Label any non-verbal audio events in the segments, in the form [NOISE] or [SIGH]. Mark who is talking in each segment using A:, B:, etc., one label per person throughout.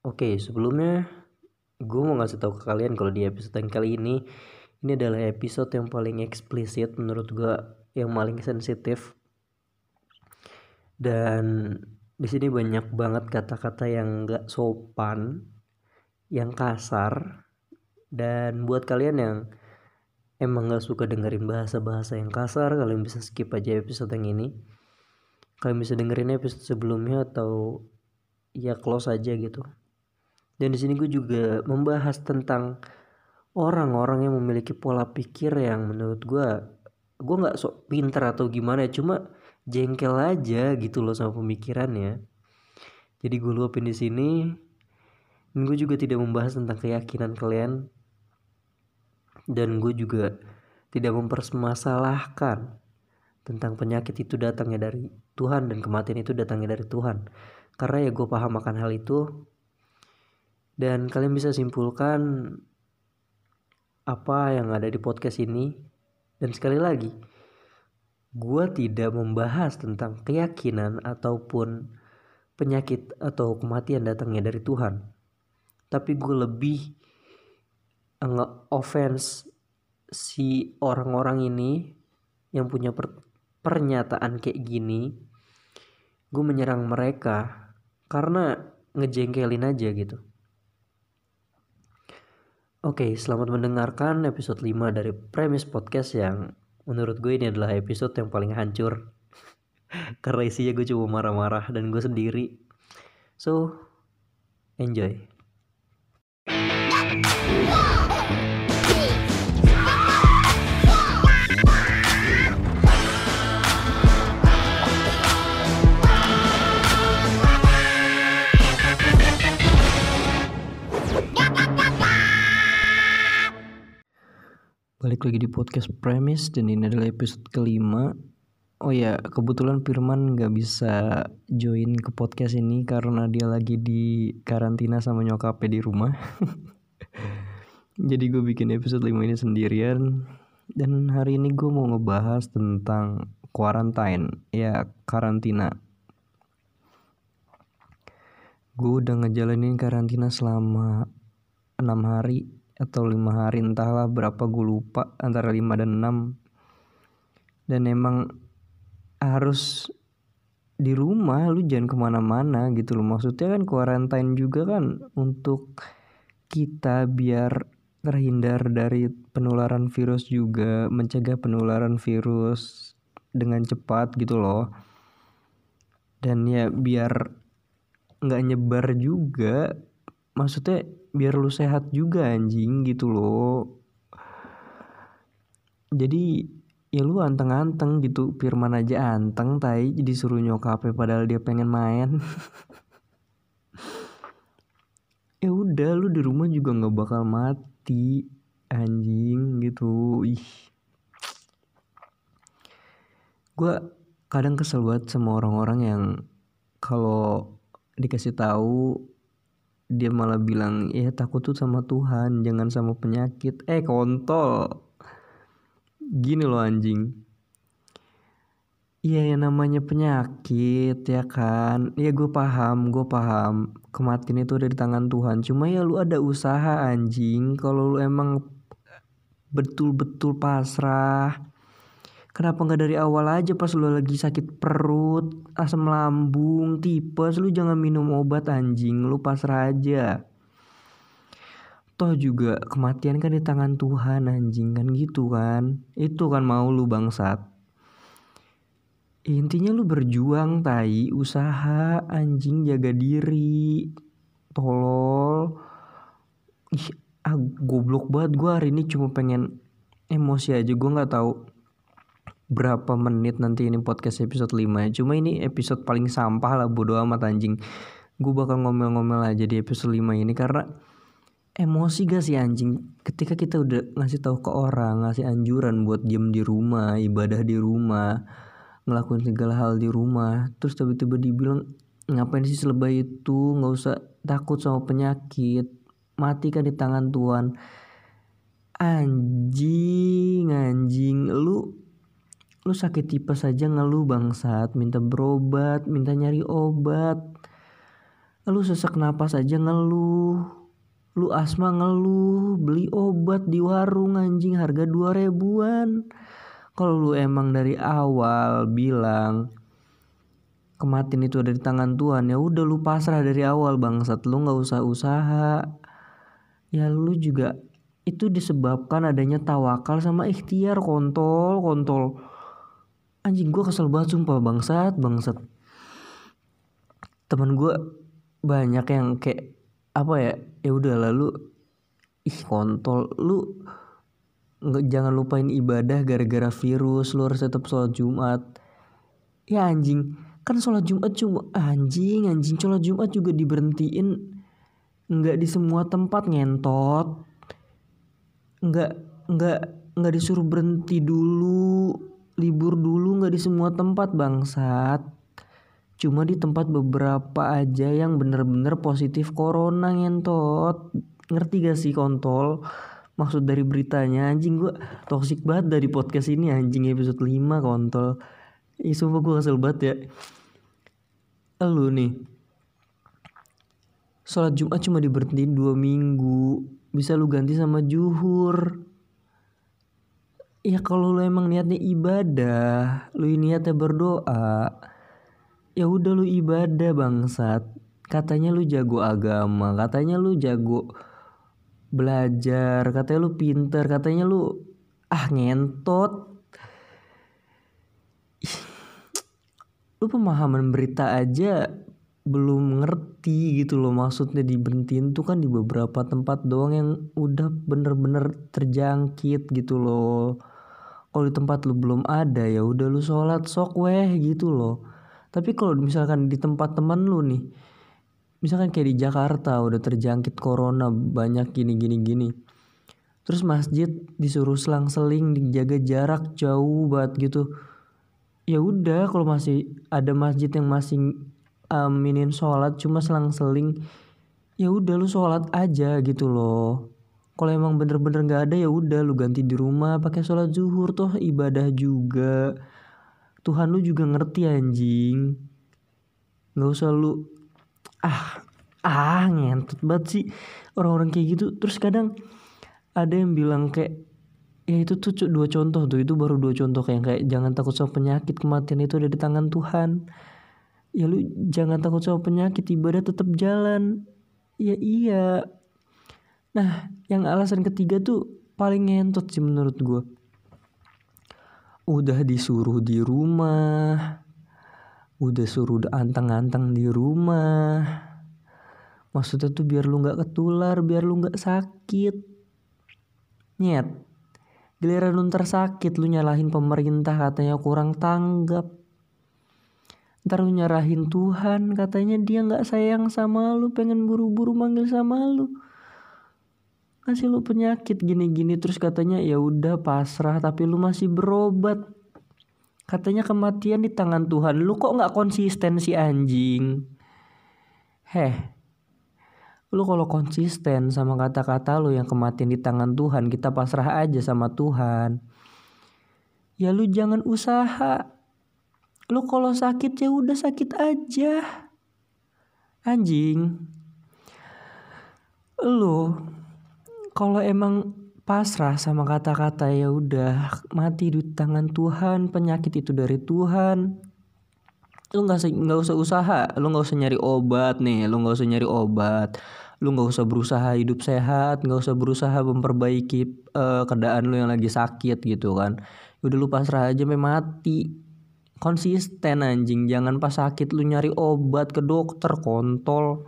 A: Oke, sebelumnya gue mau ngasih tahu ke kalian kalau di episode yang kali ini ini adalah episode yang paling eksplisit menurut gue, yang paling sensitif. Dan di sini banyak banget kata-kata yang gak sopan, yang kasar, dan buat kalian yang emang gak suka dengerin bahasa-bahasa yang kasar, kalian bisa skip aja episode yang ini. Kalian bisa dengerin episode sebelumnya atau ya close aja gitu. Dan di sini gue juga membahas tentang orang-orang yang memiliki pola pikir yang menurut gue gue nggak sok pinter atau gimana cuma jengkel aja gitu loh sama pemikirannya. Jadi gue luapin di sini. Dan gue juga tidak membahas tentang keyakinan kalian. Dan gue juga tidak mempermasalahkan tentang penyakit itu datangnya dari Tuhan dan kematian itu datangnya dari Tuhan. Karena ya gue paham akan hal itu dan kalian bisa simpulkan apa yang ada di podcast ini. Dan sekali lagi gue tidak membahas tentang keyakinan ataupun penyakit atau kematian datangnya dari Tuhan. Tapi gue lebih nge-offense si orang-orang ini yang punya per pernyataan kayak gini. Gue menyerang mereka karena ngejengkelin aja gitu Oke, selamat mendengarkan episode 5 dari Premis Podcast yang menurut gue ini adalah episode yang paling hancur. [LAUGHS] Karena isinya gue cuma marah-marah dan gue sendiri. So, enjoy. Balik lagi di podcast Premis dan ini adalah episode kelima. Oh ya, kebetulan Firman gak bisa join ke podcast ini karena dia lagi di karantina sama nyokapnya di rumah. [LAUGHS] Jadi gue bikin episode 5 ini sendirian. Dan hari ini gue mau ngebahas tentang quarantine, ya karantina. Gue udah ngejalanin karantina selama 6 hari atau lima hari entahlah berapa gue lupa antara lima dan enam. Dan emang harus di rumah lu jangan ke mana-mana gitu loh. Maksudnya kan quarantine juga kan untuk kita biar terhindar dari penularan virus juga mencegah penularan virus dengan cepat gitu loh. Dan ya biar nggak nyebar juga maksudnya biar lu sehat juga anjing gitu loh. Jadi ya lu anteng-anteng gitu Firman aja anteng tai jadi suruh nyokapnya padahal dia pengen main. [LAUGHS] Ya udah lu di rumah juga nggak bakal mati anjing gitu. Ih. Gue kadang kesel banget sama orang-orang yang kalau dikasih tahu dia malah bilang ya takut tuh sama Tuhan jangan sama penyakit. Eh kontol. Gini loh anjing. Iya yang namanya penyakit ya kan? Ya gue paham gue paham. Kematian itu ada di tangan Tuhan. Cuma ya lu ada usaha anjing. Kalau lu emang betul-betul pasrah Kenapa nggak dari awal aja pas lu lagi sakit perut, asam lambung, tipes, lu jangan minum obat anjing, lu pasrah aja. Toh juga kematian kan di tangan Tuhan anjing kan gitu kan. Itu kan mau lu bangsat. Intinya lu berjuang tai, usaha anjing jaga diri. Tolol. Ih, ah, goblok banget gue hari ini cuma pengen emosi aja gue nggak tahu berapa menit nanti ini podcast episode 5 ya. Cuma ini episode paling sampah lah bodo amat anjing. Gue bakal ngomel-ngomel aja di episode 5 ini karena emosi gak sih anjing ketika kita udah ngasih tahu ke orang ngasih anjuran buat diem di rumah ibadah di rumah ngelakuin segala hal di rumah terus tiba-tiba dibilang ngapain sih selebay itu nggak usah takut sama penyakit mati kan di tangan Tuhan anjing anjing lu lu sakit tipes saja ngeluh bangsat. Minta berobat minta nyari obat. Lu sesak napas aja ngeluh. Lu asma ngeluh beli obat di warung anjing harga dua ribuan. Kalau lu emang dari awal bilang kematian itu ada di tangan Tuhan ya udah lu pasrah dari awal bangsat. Lu nggak usah usaha. Ya lu juga itu disebabkan adanya tawakal sama ikhtiar kontol kontol anjing gue kesel banget sumpah. Bangsat bangsat. Teman gue banyak yang kayak apa ya ya udah lalu ih kontol. Lu nggak jangan lupain ibadah gara-gara virus lu harus tetap sholat Jumat. Ya anjing kan sholat Jumat cuma anjing anjing sholat Jumat juga diberhentiin. Nggak di semua tempat ngentot. Nggak nggak nggak disuruh berhenti dulu libur dulu nggak di semua tempat bangsat. Cuma di tempat beberapa aja yang bener-bener positif corona ngentot. Ngerti gak sih kontol? Maksud dari beritanya anjing gue toxic banget dari podcast ini anjing episode 5 kontol. Ih sumpah gue kesel banget ya. Lu nih. Sholat Jumat cuma diberhentiin dua minggu. Bisa lu ganti sama juhur ya kalau lu emang niatnya ibadah lu niatnya berdoa ya udah lu ibadah bangsat. Katanya lu jago agama katanya lu jago belajar katanya lu pinter katanya lu ah ngentot. Lu pemahaman berita aja belum ngerti gitu loh maksudnya diberhentiin tuh kan di beberapa tempat doang yang udah bener-bener terjangkit gitu loh. Kalau di tempat lu belum ada ya udah lu sholat sok weh gitu loh. Tapi kalau misalkan di tempat teman lu nih misalkan kayak di Jakarta udah terjangkit corona banyak gini gini gini. Terus masjid disuruh selang-seling dijaga jarak jauh banget gitu. Ya udah kalau masih ada masjid yang masih aminin sholat cuma selang-seling ya udah lu sholat aja gitu loh. Kalau emang bener-bener nggak ada ya udah lu ganti di rumah pakai sholat zuhur toh ibadah juga. Tuhan lu juga ngerti anjing. Nggak usah lu ah ah ngentot banget sih orang-orang kayak gitu. Terus kadang ada yang bilang kayak ya itu tuh dua contoh tuh itu baru dua contoh kayak kayak jangan takut sama penyakit kematian itu ada di tangan Tuhan ya lu jangan takut sama penyakit ibadah tetap jalan. Ya iya. Nah yang alasan ketiga tuh paling ngentot sih menurut gue udah disuruh di rumah udah suruh anteng-anteng di rumah. Maksudnya tuh biar lu nggak ketular biar lu nggak sakit. Nyet Giliran lu ntar sakit lu nyalahin pemerintah katanya kurang tanggap. Ntar lu nyarahin Tuhan katanya dia gak sayang sama lu pengen buru-buru manggil sama lu. Kasih lu penyakit gini-gini terus katanya ya udah pasrah tapi lu masih berobat. Katanya kematian di tangan Tuhan. Lu kok gak konsisten si anjing? Heh, lu kalau konsisten sama kata-kata lu yang kematian di tangan Tuhan kita pasrah aja sama Tuhan ya lu jangan usaha lu kalau sakit ya udah sakit aja. Anjing. Lu kalau emang pasrah sama kata-kata ya udah mati di tangan Tuhan penyakit itu dari Tuhan. Lu nggak nggak usah usaha lu nggak usah nyari obat nih lu nggak usah nyari obat. Lu nggak usah berusaha hidup sehat nggak usah berusaha memperbaiki uh, keadaan lu yang lagi sakit gitu kan. Udah lu pasrah aja mati konsisten anjing. Jangan pas sakit lu nyari obat ke dokter kontol.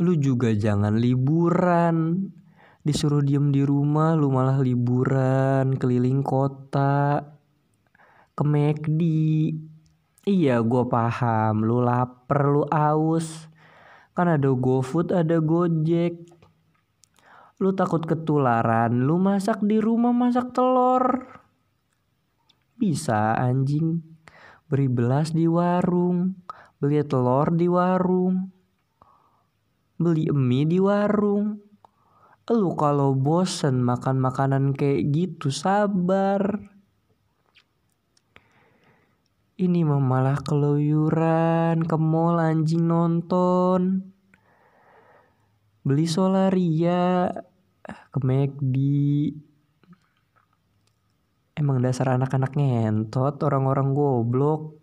A: Lu juga jangan liburan. Disuruh diem di rumah lu malah liburan keliling kota ke McD iya gue paham. Lu lapar lu aus. Kan ada GoFood ada Gojek. Lu takut ketularan. Lu masak di rumah masak telur bisa anjing. Beri belas di warung beli telur di warung beli mie di warung. Lu kalau bosen makan makanan kayak gitu sabar. Ini mah malah keluyuran ke mall anjing nonton. Beli solaria ke McD emang dasar anak-anak ngentot orang-orang goblok.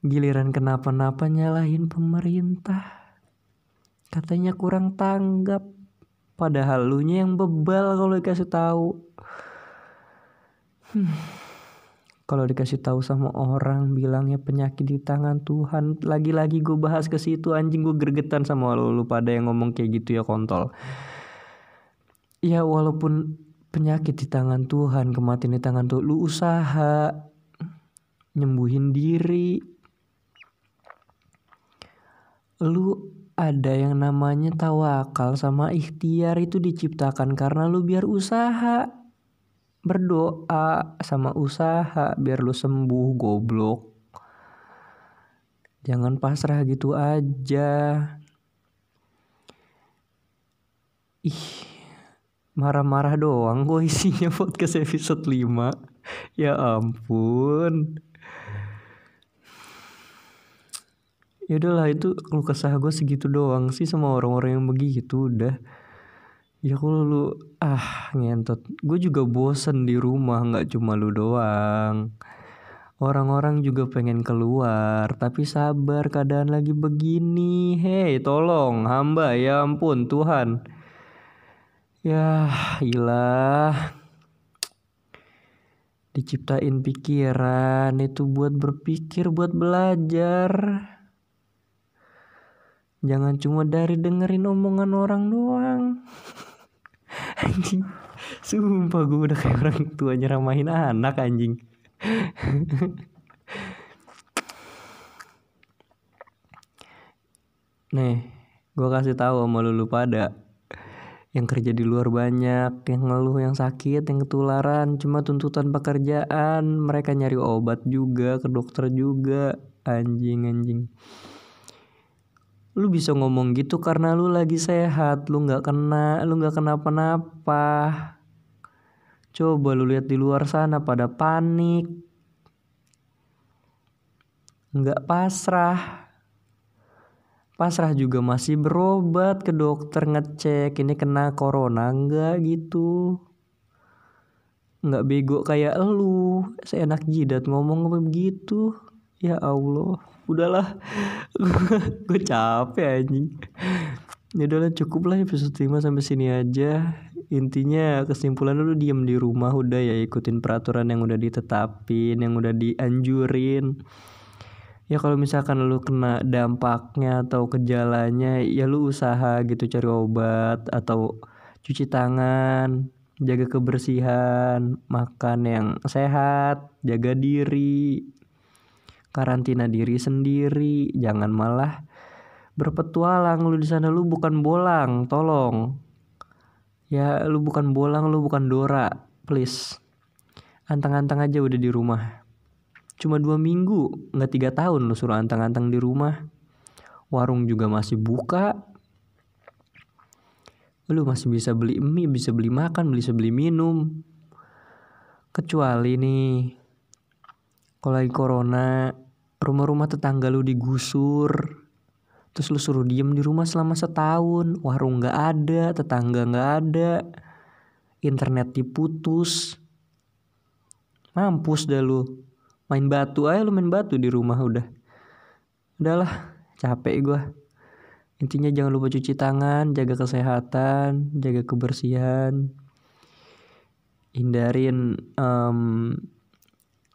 A: Giliran kenapa-napa nyalahin pemerintah. Katanya kurang tanggap. Padahal lu yang bebal kalau dikasih tahu. Hmm. kalau dikasih tahu sama orang bilangnya penyakit di tangan Tuhan. Lagi-lagi gue bahas ke situ anjing gue gergetan sama lu. Lu pada yang ngomong kayak gitu ya kontol. Ya walaupun penyakit di tangan Tuhan kematian di tangan Tuhan. Lu usaha nyembuhin diri. Lu ada yang namanya tawakal sama ikhtiar itu diciptakan karena lu biar usaha berdoa sama usaha biar lu sembuh goblok. Jangan pasrah gitu aja. Ih marah-marah doang gue isinya [LAUGHS] podcast episode 5 ya ampun. Ya udahlah itu lu kesah gue segitu doang sih sama orang-orang yang begitu udah. Ya kalau lu ah ngentot. Gue juga bosen di rumah nggak cuma lu doang. Orang-orang juga pengen keluar tapi sabar keadaan lagi begini. Hei tolong hamba ya ampun Tuhan ya ilah diciptain pikiran itu buat berpikir buat belajar Jangan cuma dari dengerin omongan orang doang. [LAUGHS] anjing. Sumpah gue udah kayak orang tua nyeramahin anak anjing. [LAUGHS] Nih, gue kasih tahu sama lu pada yang kerja di luar banyak, yang ngeluh, yang sakit, yang ketularan, cuma tuntutan pekerjaan, mereka nyari obat juga, ke dokter juga, anjing anjing. Lu bisa ngomong gitu karena lu lagi sehat lu nggak kena lu nggak kenapa-napa coba lu lihat di luar sana pada panik. Nggak pasrah pasrah juga masih berobat ke dokter ngecek ini kena corona nggak? gitu. Nggak bego kayak lu seenak jidat ngomong begitu? Ya Allah udahlah. [LAUGHS] Gue capek anjing. Ya udahlah cukup lah episode 5 sampai sini aja. Intinya kesimpulan lu diem di rumah udah ya ikutin peraturan yang udah ditetapin yang udah dianjurin ya kalau misalkan lu kena dampaknya atau gejalanya ya lu usaha gitu cari obat atau cuci tangan jaga kebersihan makan yang sehat jaga diri karantina diri sendiri. Jangan malah berpetualang lu di sana. Lu bukan bolang tolong. Ya lu bukan bolang lu bukan Dora please. Antang-antang aja udah di rumah cuma dua minggu nggak tiga tahun lu suruh antang-antang di rumah. Warung juga masih buka. Lu masih bisa beli mie bisa beli makan bisa beli minum. Kecuali nih kalau lagi corona rumah-rumah tetangga lu digusur terus lu suruh diem di rumah selama setahun warung nggak ada tetangga nggak ada internet diputus. Mampus dah lu main batu aja lu main batu di rumah udah. Udahlah capek gue intinya jangan lupa cuci tangan jaga kesehatan jaga kebersihan. Hindarin um,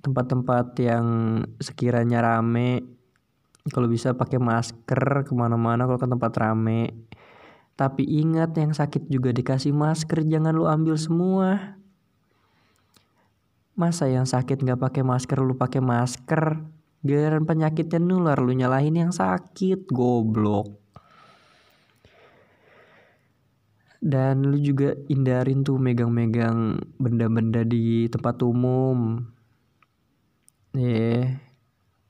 A: tempat-tempat yang sekiranya rame. Kalau bisa pakai masker ke mana-mana kalau ke tempat rame. Tapi ingat yang sakit juga dikasih masker jangan lu ambil semua masa yang sakit nggak pakai masker lu pakai masker giliran penyakitnya nular lu nyalahin yang sakit goblok dan lu juga hindarin tuh megang-megang benda-benda di tempat umum Iya.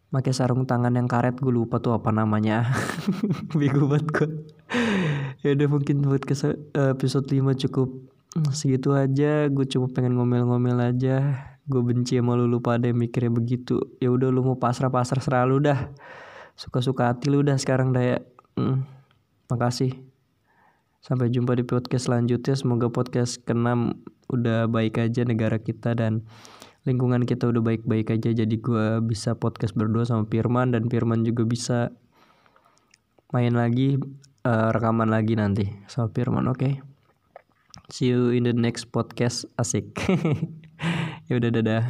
A: Pakai sarung tangan yang karet gue lupa tuh apa namanya. [LAUGHS] Bego banget gue. ya udah mungkin buat episode 5 cukup segitu aja. Gue cuma pengen ngomel-ngomel aja. Gue benci sama lu lu pada mikirnya begitu. Ya udah lu mau pasrah pasrah selalu dah. Suka suka hati lu dah sekarang dah ya hmm, makasih. Sampai jumpa di podcast selanjutnya. Semoga podcast keenam udah baik aja negara kita dan lingkungan kita udah baik-baik aja. Jadi gue bisa podcast berdua sama Firman dan Firman juga bisa main lagi uh, rekaman lagi nanti sama Firman oke? Okay? see you in the next podcast. Asik [LAUGHS] ya udah dadah